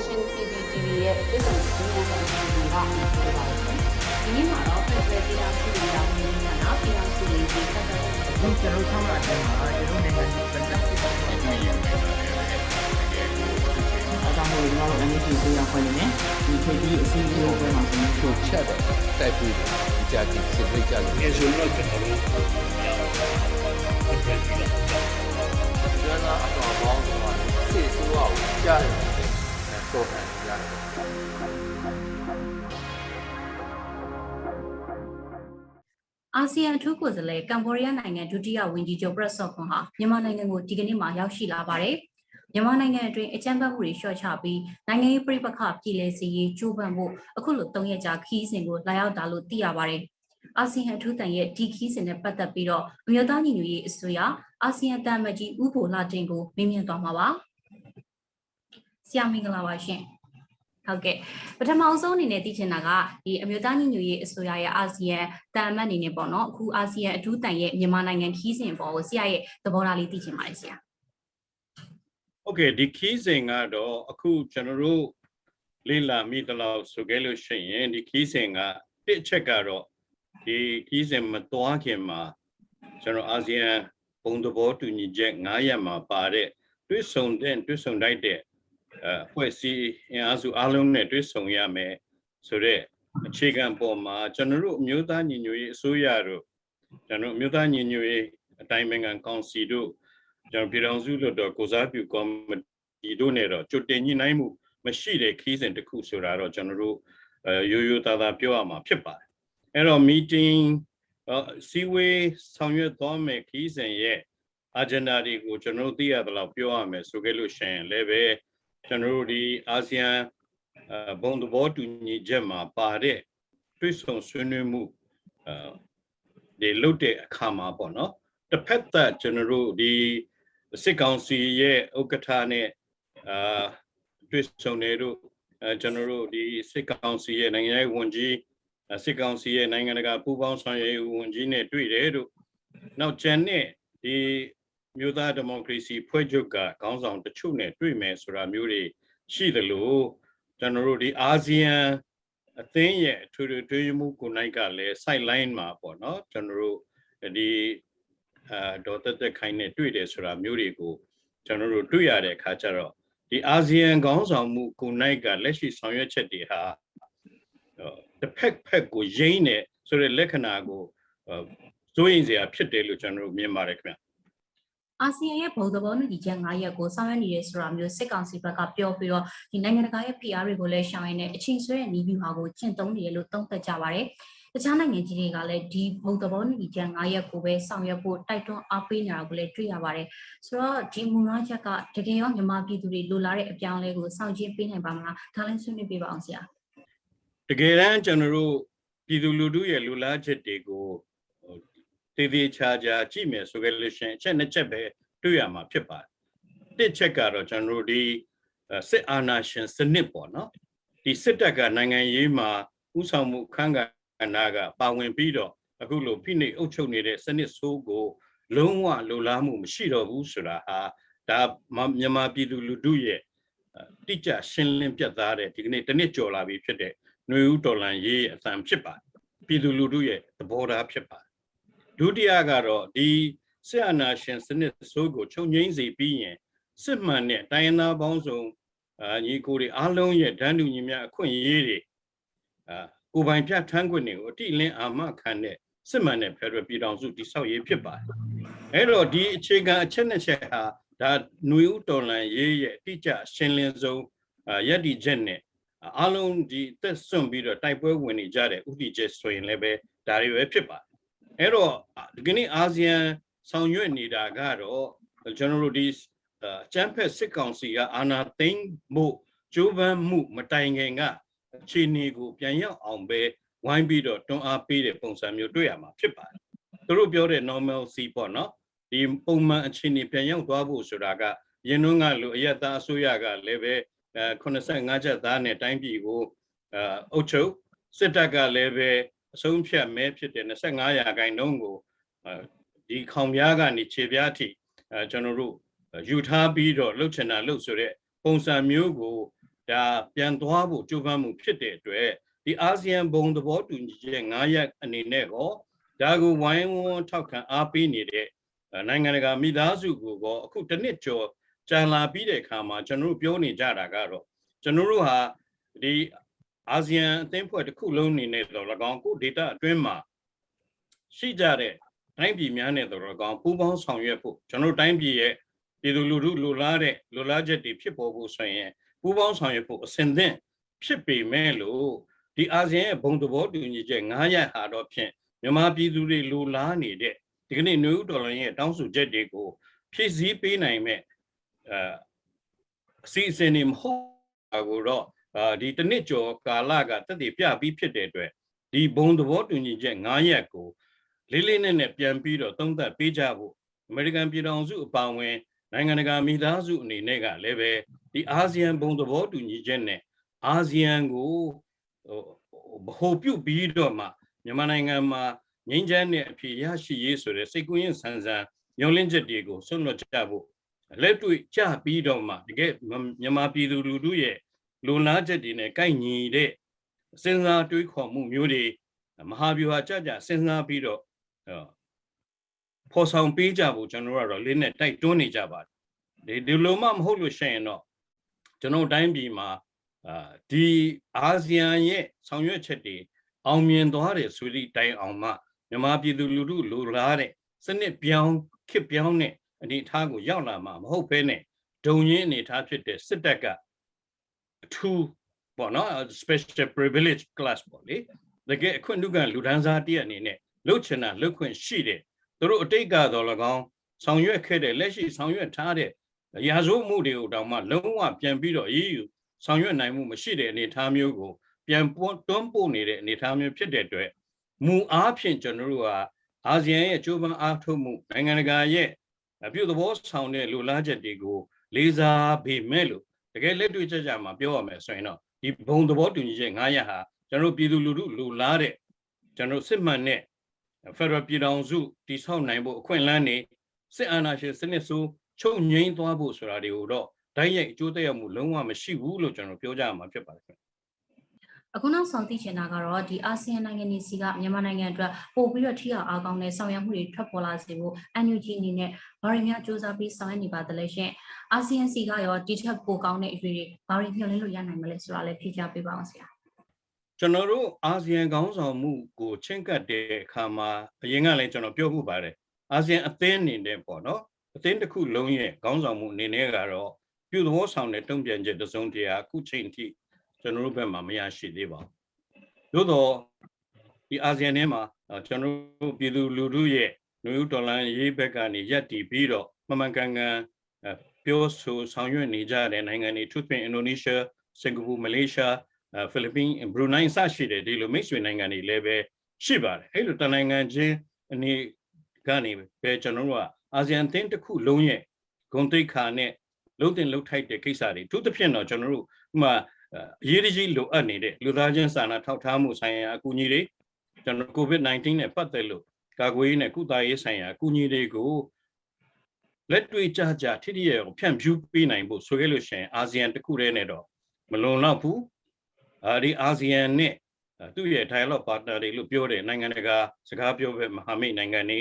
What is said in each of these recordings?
Nation CCTV ရဲ့ပြည်သူ့စီမံဆောင်ရွက်မှုကပြောပါမယ်။ဒီနေ့မှာတော့ Federal ပြည်ထောင်စုတရားဝင်ဌာနပြည်ထောင်စုရေးကြီးဆက်သွယ်မှုဒီကျွန်တော်ဆောင်းလာတဲ့မှာကျွန်တော်နိုင်ငံပြည်သက်ဖြစ်တဲ့နိုင်ငံရေးအကြောင်းကိုကျွန်တော်တို့ NGO ဆိုရဖွဲ့နေတယ်ဒီခေတ်ကြီးအစည်းအဝေးပွဲမှာကျွန်တော်တို့ချက်တော့တိုက်ပြီးတယ်ဒီကြတိစစ်ဖိတ်ကြလို့ငယ်ဆိုတော့ကျွန်တော်တို့ပြန်ပြီးတော့ကျွမ်းသာအတော်ပေါင်းတော့စစ်ဆိုးအောင်ကြားတယ် တော့တယ်ကြားတယ်အာဆီယံအထူးကိုယ်စားလှယ်ကမ်ဘောဒီးယားနိုင်ငံဒုတိယဝန်ကြီးချုပ်ပရက်ဆော့ခွန်ဟာမြန်မာနိုင်ငံကိုဒီကနေ့မှရောက်ရှိလာပါတယ်။မြန်မာနိုင်ငံအတွင်းအကြမ်းဖက်မှုတွေလျှော့ချပြီးနိုင်ငံရေးပြိပခပြည်လဲစီရေးကြိုးပမ်းဖို့အခုလို၃ရက်ကြာခီးစဉ်ကိုလာရောက်တာလို့သိရပါတယ်။အာဆီယံအထူးတန်ရဲ့ဒီခီးစဉ်နဲ့ပတ်သက်ပြီးတော့အမျိုးသားညီညွတ်ရေးအစိုးရအာဆီယံတန်မကြီးဥပိုလာတင်ကိုမေးမြန်းသွားမှာပါ။ ဆရာမင်္ဂလာပါရှင်ဟုတ်ကဲ့ပထမအဆုံးအနေနဲ့သိချင်တာကဒီအမျိုးသားညီညွတ်ရေးအစိုးရရဲ့အာဆီယံတန်အမတ်အနေနဲ့ပေါ့နော်အခုအာဆီယံအထူးတန်ရဲ့မြန်မာနိုင်ငံခီးစဉ်ပေါ်ကိုဆရာရဲ့သဘောထားလေးသိချင်ပါတယ်ဆရာဟုတ်ကဲ့ဒီခီးစဉ်ကတော့အခုကျွန်တော်တို့လေ့လာမိတလို့ဆိုခဲ့လို့ရှိရင်ဒီခီးစဉ်ကတစ်ချက်ကတော့ဒီခီးစဉ်မသွားခင်မှာကျွန်တော်အာဆီယံဘုံသဘောတူညီချက်9ရပ်မှာပါတဲ့တွစ်ဆုံတဲ့တွစ်ဆုံတိုက်တဲ့ အဲဖွဲ့စည်းအင်အားစုအလုံးနဲ့တွဲဆုံရမယ်ဆိုတော့အခြေခံပေါ်မှာကျွန်တော်တို့အမျိုးသားညီညွတ်ရေးအစိုးရတို့ကျွန်တော်တို့အမျိုးသားညီညွတ်ရေးအတိုင်းအမြန်ကောင်စီတို့ကျွန်တော်ပြည်တော်စုလို့တော့ကိုစားပြုကော်မတီတို့နဲ့တော့ကြိုတင်ညှိနှိုင်းမှုမရှိတဲ့ခီးစဉ်တစ်ခုဆိုတာတော့ကျွန်တော်တို့အဲရိုးရိုးသားသားပြောရမှာဖြစ်ပါတယ်အဲ့တော့ meeting စီဝေးဆောင်ရွက်သွားမယ်ခီးစဉ်ရဲ့ agenda တွေကိုကျွန်တော်တို့သိရသလောက်ပြောရမယ်ဆိုခဲ့လို့ရှိရင်လည်းပဲ ကျွန်တော်တို့ဒီအာဆီယံအဲဘုံသဘောတူညီချက်မှာပါတဲ့တွဲဆုံဆွေးနွေးမှုအဲဒီလုတ်တဲ့အခါမှာပေါ့နော်တစ်ဖက်သက်ကျွန်တော်တို့ဒီစစ်ကောင်စီရဲ့ဥက္ကဋ္ဌနဲ့အာတွေ့ဆုံနေတို့အဲကျွန်တော်တို့ဒီစစ်ကောင်စီရဲ့နိုင်ငံရေးဝန်ကြီးစစ်ကောင်စီရဲ့နိုင်ငံတကာပူးပေါင်းဆောင်ရွက်ရေးဝန်ကြီးနဲ့တွေ့တယ်တို့နောက်ကျန်တဲ့ဒီ မြို့သားဒီမိုကရေစီဖွဲ့ချုပ်ကခေါင်းဆောင်တချို့နဲ့တွေ့မယ်ဆိုတာမျိုးတွေရှိသလိုကျွန်တော်တို့ဒီအာဆီယံအသင်းရဲ့အထွေထွေတွေ့မှုကိုနိုင်ကလည်း sideline မှာပေါ့နော်ကျွန်တော်တို့ဒီအာဒေါ်တက်တက်ခိုင်နဲ့တွေ့တယ်ဆိုတာမျိုးတွေကိုကျွန်တော်တို့တွေ့ရတဲ့အခါကျတော့ဒီအာဆီယံခေါင်းဆောင်မှုကိုနိုင်ကလက်ရှိဆောင်ရွက်ချက်တွေဟာတစ်ဖက်ဖက်ကိုရင်းနေဆိုတဲ့လက္ခဏာကိုစိုးရင်စရာဖြစ်တယ်လို့ကျွန်တော်တို့မြင်ပါတယ်ခင်ဗျ အာဆီယံရဲ့ဘုံသဘောတူညီချက်9ရပ်ကိုဆောင်ရွက်နေရဲဆိုတာမျိုးစစ်ကောင်စီဘက်ကပြောပြီးတော့ဒီနိုင်ငံတကာရဲ့ PR တွေကိုလည်းရှောင်ရင်းနဲ့အချိန်ဆွဲတဲ့နီးဗျူဟာကိုကျင့်သုံးနေရလို့သုံးသပ်ကြပါတယ်တခြားနိုင်ငံကြီးတွေကလည်းဒီဘုံသဘောတူညီချက်9ရပ်ကိုပဲဆောင်ရွက်ဖို့တိုက်တွန်းအားပေးနေတာကိုလည်းတွေ့ရပါတယ်ဆိုတော့ဒီမူရချက်ကတကယ်ရောမြန်မာပြည်သူတွေလိုလားတဲ့အပြောင်းအလဲကိုစောင့်ကြည့်ပေးနိုင်ပါမလားဒါလည်းဆွေးနွေးပေးပါအောင်ဆရာတကယ်တမ်းကျွန်တော်တို့ပြည်သူလူထုရဲ့လူလားချက်တွေကို တည်တည်ချာချာကြည့်မယ်ဆိုကြလို့ရှိရင်အချက်နှစ်ချက်ပဲတွေ့ရမှာဖြစ်ပါတယ်တစ်ချက်ကတော့ကျွန်တော်တို့ဒီစစ်အာဏာရှင်စနစ်ပေါ့နော်ဒီစစ်တပ်ကနိုင်ငံရေးမှာဥဆောင်မှုခန့်ကဏ္ဍကပါဝင်ပြီးတော့အခုလိုဖိနှိပ်အုပ်ချုပ်နေတဲ့စနစ်ဆိုးကို လုံးဝလိုလားမှုမရှိတော့ဘူးဆိုတာဟာဒါမြန်မာပြည်သူလူထုရဲ့တိကျရှင်းလင်းပြတ်သားတဲ့ဒီကနေ့တစ်နှစ်ကျော်လာပြီဖြစ်တဲ့ຫນွေဦးတော်လန်ရေးအသံဖြစ်ပါတယ်ပြည်သူလူထုရဲ့သဘောထားဖြစ်ပါတယ် ဒုတိယကတော့ဒီစစ်အာဏာရှင်စနစ်ဆိုးကိုချုပ်ငိမ့်စေပြီးရင်စစ်မှန်တဲ့တိုင်းရင်းသားပေါင်းစုံအာညီကိုတွေအားလုံးရဲ့ဒန်းတူညီမျှအခွင့်အရေးတွေအာကိုပိုင်ပြထမ်းခွင့်တွေကိုအတိအလင်းအာမခံတဲ့စစ်မှန်တဲ့ဖက်ဒရယ်ပြည်ထောင်စုတည်ဆောက်ရေးဖြစ်ပါတယ်အဲ့တော့ဒီအခြေခံအချက်နှစ်ချက်ဟာဒါຫນွေဦးတော်လန်ရေးရဲ့အတိအကျရှင်းလင်းဆုံးရည်တည်ချက်နဲ့အားလုံးဒီသက်စွန့်ပြီးတော့တိုက်ပွဲဝင်နေကြတဲ့ဥတီချက်ဆိုရင်လည်းပဲဒါတွေပဲဖြစ်ပါတယ် အဲ့တော့ဒီကနေ့အာဆီယံဆောင်ရွက်နေတာကတော့ကျွန်တော်တို့ဒီကျန်းဖက်စစ်ကောင်စီကအာဏာသိမ်းမှုကြိုးပမ်းမှုမတိုင်ခင်ကအခြေအနေကိုပြန်ရောက်အောင်ပဲဝိုင်းပြီးတော့တွန်းအားပေးတဲ့ပုံစံမျိုးတွေ့ရမှာဖြစ်ပါတယ်သူတို့ပြောတဲ့ normal C ပေါ့နော်ဒီပုံမှန်အခြေအနေပြန်ရောက်သွားဖို့ဆိုတာကရင်းနှုန်းကလိုအယက်သားအစိုးရကလည်းပဲအဲ85ချက်သားနဲ့တိုင်းပြည်ကိုအဲအုပ်ချုပ်စစ်တပ်ကလည်းပဲ အဆုံးဖြတ်မဲဖြစ်တဲ့25ရာခိုင်နှုန်းကိုဒီခေါင်ပြားကနေခြေပြားထိအဲကျွန်တော်တို့ယူထားပြီးတော့လှုပ်ချင်တာလှုပ်ဆိုတဲ့ပုံစံမျိုးကိုတဒါပြန်သွားဖို့ကြိုးပမ်းမှုဖြစ်တဲ့အတွက်ဒီအာဆီယံဘုံသဘောတူညီချက်9ရပ်အနေနဲ့ကောဒါကိုဝိုင်းဝန်းထောက်ခံအားပေးနေတဲ့အဲနိုင်ငံတကာမိသားစုကိုကောအခုတစ်နှစ်ကျော်ကြာလာပြီးတဲ့အခါမှာကျွန်တော်တို့ပြောနေကြတာကတော့ကျွန်တော်တို့ဟာဒီ အာဆီယံအသင်းဖွဲ့တစ်ခုလုံးအနေနဲ့တော့၎င်းကိုဒေတာအတွင်းမှာရှိကြတဲ့တိုင်းပြည်များနဲ့တော့၎င်းပူးပေါင်းဆောင်ရွက်ဖို့ကျွန်တော်တို့တိုင်းပြည်ရဲ့ပြည်သူလူထုလိုလားတဲ့လိုလားချက်တွေဖြစ်ပေါ်ဖို့ဆိုရင်ပူးပေါင်းဆောင်ရွက်ဖို့အစဉ်သင့်ဖြစ်ပေမဲ့လို့ဒီအာဆီယံရဲ့ဘုံသဘောတူညီချက်9ရပ်ဟာတော့ဖြင့်မြန်မာပြည်သူတွေလိုလားနေတဲ့ဒီကနေ့နယူးဒေါ်လာရဲ့တောင်းဆိုချက်တွေကိုဖြည့်ဆည်းပေးနိုင်မဲ့အဲအစီအစဉ်တွေမဟုတ်တာကိုတော့ အာဒီတစ်နှစ်ကျော်ကာလကတက်တည်ပြပြီးဖြစ်တဲ့အတွက်ဒီဘုံသဘောတူညီချက်9ရပ်ကိုလေးလေးနက်နက်ပြန်ပြီးတော့သုံးသပ်ပေးကြဖို့အမေရိကန်ပြည်ထောင်စုအပါအဝင်နိုင်ငံတကာမိသားစုအနေနဲ့ကလည်းပဲဒီအာဆီယံဘုံသဘောတူညီချက်နဲ့အာဆီယံကိုဟိုဗဟိုပြုတ်ပြီးတော့မှမြန်မာနိုင်ငံမှာငြိမ်းချမ်းတဲ့အဖြစ်ရရှိရေးဆိုတဲ့စိတ်ကူးရင်ဆန်းဆန်းညှော်လင့်ချက်တွေကိုဆွတ်လွတ်ကြဖို့လက်တွေ့ကြပြီးတော့မှတကယ်မြန်မာပြည်သူလူထုရဲ့ လူလားချက်တွေနဲ့ကိုက်ညီတဲ့စဉ်းစားတွေးခေါ်မှုမျိုးတွေမဟာဗျူဟာကြကြစဉ်းစားပြီးတော့ဖော်ဆောင်ပေးကြဖို့ကျွန်တော်တို့ကတော့လေးနဲ့တိုက်တွန်းနေကြပါတယ်ဒီဒီလိုမှမဟုတ်လို့ရှိရင်တော့ကျွန်တော်တိုင်းပြည်မှာအာဒီအာဆီယံရဲ့ဆောင်ရွက်ချက်တွေအောင်မြင်သွားတယ်ဆိုသည့်တိုင်အောင်မှမြန်မာပြည်သူလူထုလိုလားတဲ့စနစ်ပြောင်းခစ်ပြောင်းတဲ့အနေအထားကိုရောက်လာမှာမဟုတ်ဘဲနဲ့ဒုံရင်းအနေအထားဖြစ်တဲ့စစ်တပ်က အထူးပေါ့နော် special privilege class ပေါ့လေတကယ်အခွင့်အရေးကလူဒန်းစားတည်းအနေနဲ့လှုပ်ချင်တာလှုပ်ခွင့်ရှိတယ်သူတို့အတိတ်ကတော့၎င်းဆောင်ရွက်ခဲ့တဲ့လက်ရှိဆောင်ရွက်ထားတဲ့ရာဇဝမှုတွေကိုတောင်မှလုံးဝပြန်ပြီးတော့အေးယူဆောင်ရွက်နိုင်မှုမရှိတဲ့အနေအထားမျိုးကိုပြန်တွန်းပို့နေတဲ့အနေအထားမျိုးဖြစ်တဲ့အတွက်မူအားဖြင့်ကျွန်တော်တို့ဟာအာဆီယံရဲ့ကြိုးပမ်းအားထုတ်မှုနိုင်ငံတကာရဲ့အပြုသဘောဆောင်တဲ့လူလားချက်တွေကိုလေးစားပေမဲ့လို့ တကယ်လက်တွေ့ကြကြမှာပြောရမယ်ဆိုရင်တော့ဒီဘုံသဘောတူညီချက်900ဟာကျွန်တော်ပြည်သူလူထုလူလားတဲ့ကျွန်တော်စစ်မှန်တဲ့ Federal ပြည်ထောင်စုတည်ဆောက်နိုင်ဖို့အခွင့်အလမ်းနေစစ်အာဏာရှင်စနစ်ဆိုချုပ်ငြိမ်းသွားဖို့ဆိုတာတွေကိုတော့ဓာတ်ရိုက်အကျိုးသက်ရောက်မှုလုံးဝမရှိဘူးလို့ကျွန်တော်ပြောကြရမှာဖြစ်ပါတယ်ခင်ဗျ အခုနောက်ဆုံးသိချင်တာကတော့ဒီအာဆီယံနိုင်ငံတွေစီကမြန်မာနိုင်ငံအတွက်ပို့ပြီးတော့ထိရောက်အားကောင်းတဲ့ဆောင်ရွက်မှုတွေထွက်ပေါ်လာစေဖို့ NUG အနေနဲ့ဘာတွေများစူးစမ်းပြီးဆောင်ရွက်နေပါသလဲရှင်အာဆီယံစီကရောဒီထက်ပိုကောင်းတဲ့အရွေတွေဘာတွေမျှော်လင့်လို့ရနိုင်မလဲဆိုတာလည်းဖြေကြားပေးပါအောင်ဆရာကျွန်တော်တို့အာဆီယံခေါင်းဆောင်မှုကိုချင်းကပ်တဲ့အခါမှာအရင်ကလည်းကျွန်တော်ပြောခုပါတယ်အာဆီယံအသင်းအနေနဲ့ပေါ့နော်အသင်းတစ်ခုလုံးရဲ့ခေါင်းဆောင်မှုအနေနဲ့ကတော့ပြုသဘောဆောင်တဲ့တုံ့ပြန်ချက်တစ်စုံတရာအခုချိန်ထိ ကျွန်တော်တို့ဘက်မှာမရရှိသေးပါဘူးသို့တော့ဒီအာဆီယံထဲမှာကျွန်တော်တို့ပြည်သူလူထုရဲ့နယူးဒေါ်လာရေးဘက်ကနေရပ်တည်ပြီးတော့မှန်မှန်ကန်ကန်ပြောဆိုဆောင်ရွက်နေကြတဲ့နိုင်ငံတွေသူပြင်အင်ဒိုနီးရှားစင်ကာပူမလေးရှားဖိလစ်ပင်းဘရူနိုင်းစရှိတဲ့ဒီလိုမိတ်ဆွေနိုင်ငံတွေလည်းပဲရှိပါတယ်အဲ့လိုတနိုင်ငံချင်းအနေကနေပဲကျွန်တော်တို့ကအာဆီယံအသင်းတစ်ခုလုံးရဲ့ဂုဏ်သိက္ခာနဲ့လုံးတင်လုံးထိုက်တဲ့ကိစ္စတွေသူသဖြင့်တော့ကျွန်တော်တို့ဥမာ အရေးကြီးလိုအပ်နေတဲ့လူသားချင်းစာနာထောက်ထားမှုဆိုင်ရာအကူအညီတွေကျွန်တော် COVID-19 နဲ့ပတ်သက်လို့ကာကွယ်ရေးနဲ့ကုသရေးဆိုင်ရာအကူအညီတွေကိုလက်တွေ့ကြကြထိထိရောက်ဖြန့်ဖြူးပေးနိုင်ဖို့ဆိုခဲ့လို့ရှိရင်အာဆီယံတစ်ခုတည်းနဲ့တော့မလုံလောက်ဘူးအဲဒီအာဆီယံနဲ့သူ့ရဲ့ dialogue partner တွေလို့ပြောတဲ့နိုင်ငံတကာစကားပြောပဲမဟာမိတ်နိုင်ငံတွေ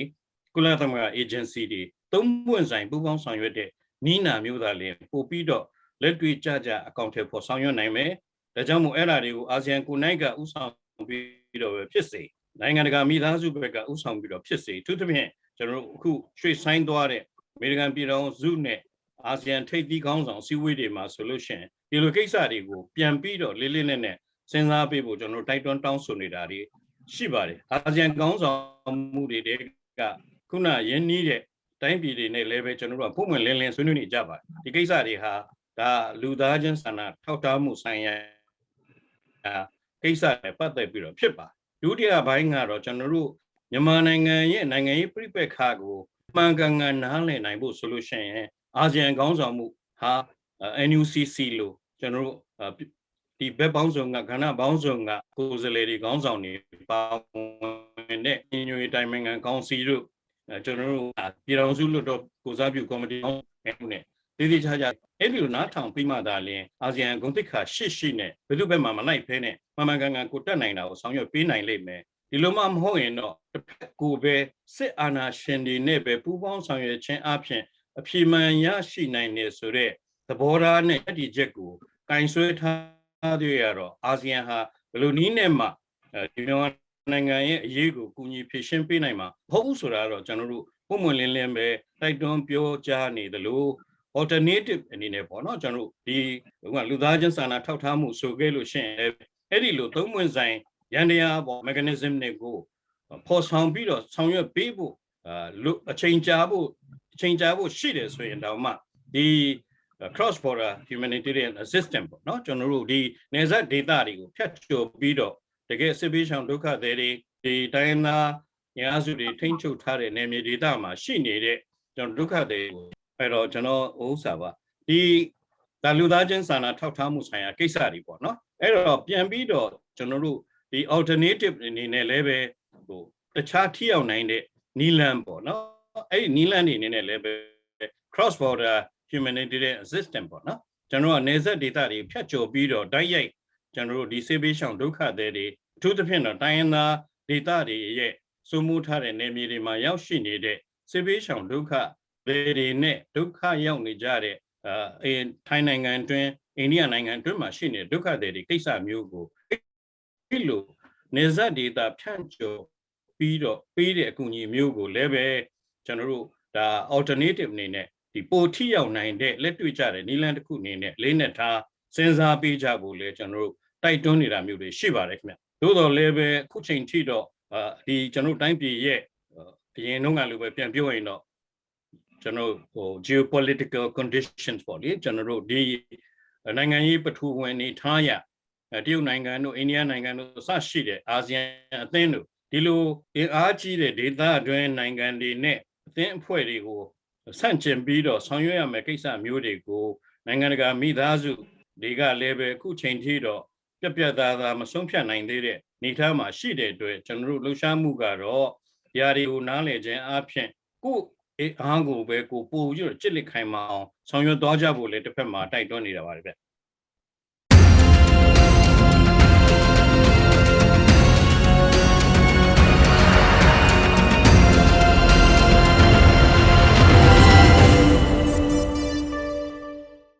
ကုလသမဂ္ဂ agency တွေသုံးပွင့်ဆိုင်ပူးပေါင်းဆောင်ရွက်တဲ့နီးနာမျိုးသားလည်းပို့ပြီးတော့ လက်တွေ့ကြကြအကောင့်ထဲပေါ်ဆောင်ရွက်နိုင်မယ်ဒါကြောင့်မို့အဲ့ဓာတွေကိုအာဆီယံကိုနိုင်ကဥဆောင်ပြီးတော့ပဲဖြစ်စေနိုင်ငံတကာမိသားစုဘက်ကဥဆောင်ပြီးတော့ဖြစ်စေသူသဖြင့်ကျွန်တော်တို့အခုရွှေ့ဆိုင်သွားတဲ့အမေရိကန်ပြည်ထောင်စုနဲ့အာဆီယံထိပ်သီးခေါင်းဆောင်စည်းဝေးတွေမှာဆိုလို့ရှိရင်ဒီလိုကိစ္စတွေကိုပြန်ပြီးတော့လေးလေးနက်နက်စဉ်းစားပေးဖို့ကျွန်တော်တိုက်တွန်းတောင်းဆိုနေတာတွေရှိပါတယ်အာဆီယံခေါင်းဆောင်မှုတွေကခုနရင်းနှီးတဲ့တိုင်းပြည်တွေနဲ့လည်းပဲကျွန်တော်တို့ကပုံမှန်လင်းလင်းဆွေးနွေးနေကြပါတယ်ဒီကိစ္စတွေဟာ ဒါလူသားချင်းစာနာထောက်ထားမှုဆိုင်ရာကိစ္စနဲ့ပတ်သက်ပြီးတော့ဖြစ်ပါဒုတိယဘိုင်းကတော့ကျွန်တော်တို့မြန်မာနိုင်ငံရဲ့နိုင်ငံရေးပြိပက္ခကိုမှန်ကန်ကန်နားလည်နိုင်ဖို့ဆိုလို့ရှိရင်အာဆီယံခေါင်းဆောင်မှုဟာ NUCC လို့ကျွန်တော်တို့ဒီဘက်ပေါင်းစုံကကဏ္ဍပေါင်းစုံကကိုယ်စားလှယ်တွေခေါင်းဆောင်တွေပါဝင်တဲ့ညညွေတိုင်ပင်ခံကောင်စီတို့ကျွန်တော်တို့ပြည်တော်စုလွတ်တော်ကိုစားပြုကော်မတီနဲ့တည် တည်ချာချာအဲ့ဒီလိုနားထောင်ပြီးမှသာလျှင်အာဆီယံဂုဏ်သိက္ခာရှစ်ရှိနဲ့ဘယ်သူဘက်မှမလိုက်ဖဲနဲ့မှန်မှန်ကန်ကန်ကိုတက်နိုင်တာကိုဆောင်ရွက်ပေးနိုင်လိမ့်မယ်ဒီလိုမှမဟုတ်ရင်တော့တစ်ဖက်ကိုပဲစစ်အာဏာရှင်တွေနဲ့ပဲပူးပေါင်းဆောင်ရွက်ခြင်းအပြင်အပြည့်မှန်ရရှိနိုင်နေဆိုတဲ့သဘောထားနဲ့အတ္တိချက်ကိုကင်ဆွဲထားသေးရတော့အာဆီယံဟာဘယ်လိုနည်းနဲ့မှအဲဒီမြန်မာနိုင်ငံရဲ့အရေးကိုကူညီဖြည့်ရှင်းပေးနိုင်မှာမဟုတ်ဘူးဆိုတာတော့ကျွန်တော်တို့ပုံမှန်လင်းလင်းပဲတိုက်တွန်းပြောကြားနေသလို alternative အနေနဲ့ပေါ့နော်ကျွန်တော်တို့ဒီဟိုကလူသားချင်းစာနာထောက်ထားမှုဆိုခဲ့လို့ရှိရင်လည်းအဲ့ဒီလိုသုံးဝင်ဆိုင်ရန်တရားပေါ့ mechanism တွေကိုပေါ်ဆောင်ပြီးတော့ဆောင်ရွက်ပေးဖို့အာလူအချိန်ကြာဖို့အချိန်ကြာဖို့ရှိတယ်ဆိုရင်တော့မှဒီ cross border humanitarian assistance ပေါ့နော်ကျွန်တော်တို့ဒီနေဆက်ဒေသတွေကိုဖြတ်ကျော်ပြီးတော့တကယ်စစ်ပေးဆောင်ဒုက္ခသည်တွေဒီတိုင်းသားညာစုတွေထိမ့်ချုပ်ထားတဲ့နေမြေဒေသမှာရှိနေတဲ့ကျွန်တော်ဒုက္ခသည်ကို အဲ့တော့ကျွန်တော်ဥစ္စာပါဒီဒါလူသားချင်းစာနာထောက်ထားမှုဆိုင်ရာကိစ္စတွေပေါ့နော်အဲ့တော့ပြန်ပြီးတော့ကျွန်တော်တို့ဒီ alternative အနေနဲ့လည်းပဲဟိုတခြားထိရောက်နိုင်တဲ့နီလန်ပေါ့နော်အဲ့ဒီနီလန်နေနဲ့လည်းပဲ cross border humanitarian assistance ပေါ့နော်ကျွန်တော်ကနေဆက်ဒေသတွေဖြတ်ကျော်ပြီးတော့တိုက်ရိုက်ကျွန်တော်တို့ဒီဆေးဘေးရှောင်ဒုက္ခသည်တွေအထူးသဖြင့်တော့တိုင်းရင်းသားဒေသတွေရဲ့စိုးမိုးထားတဲ့နေမြေတွေမှာရောက်ရှိနေတဲ့ဆေးဘေးရှောင်ဒုက္ခ သည်တွေနဲ့ဒုက္ခရောက်နေကြတဲ့အာအဲထိုင်းနိုင်ငံအတွင်းအိန္ဒိယနိုင်ငံအတွင်းမှာရှိနေတဲ့ဒုက္ခသည်တွေကိစ္စမျိုးကိုဒီလိုနေဆက်ဒေသဖြန့်ကျော်ပြီးတော့ပေးတဲ့အကူအညီမျိုးကိုလည်းပဲကျွန်တော်တို့ဒါ alternative အနေနဲ့ဒီပိုထိရောက်နိုင်တဲ့လက်တွေ့ကြတဲ့နီလန်တစ်ခုအနေနဲ့လေးနဲ့ထားစဉ်းစားပေးကြဖို့လေကျွန်တော်တို့တိုက်တွန်းနေတာမျိုးတွေရှိပါတယ်ခင်ဗျသို့တော်လည်းပဲအခုချိန်ထိတော့အာဒီကျွန်တော်တို့တိုင်းပြည်ရဲ့အရင်တုန်းကလိုပဲပြန်ပြောရင်တော့ ကျွန်တော်ဟို geopolitical conditions ပေါ့လေကျွန်တော်တို့ဒီနိုင်ငံရေးပထူဝင်နေထားရတရုတ်နိုင်ငံတို့အိန္ဒိယနိုင်ငံတို့စရှိတဲ့အာဆီယံအသင်းတို့ဒီလိုအင်အားကြီးတဲ့ဒေသအတွင်းနိုင်ငံတွေနဲ့အသင်းအဖွဲ့တွေကိုဆန့်ကျင်ပြီးတော့ဆောင်ရွက်ရမယ့်ကိစ္စမျိုးတွေကိုနိုင်ငံတကာမိသားစုတွေကလည်းပဲအခုချိန်ထိတော့ပြက်ပြက်သားသားမဆုံးဖြတ်နိုင်သေးတဲ့နေသားမှာရှိတဲ့အတွက်ကျွန်တော်တို့လှူရှားမှုကတော့ຢာတွေကိုနားလည်ခြင်းအပြင်ကိုယ် အားကိုပဲကိုပို့ပြီးတော့ကြစ်လက်ခိုင်မအောင်ဆောင်ရွက်သွားကြဖို့လည်းတစ်ဖက်မှာတိုက်တွန်းနေတာပါတယ်ဗျ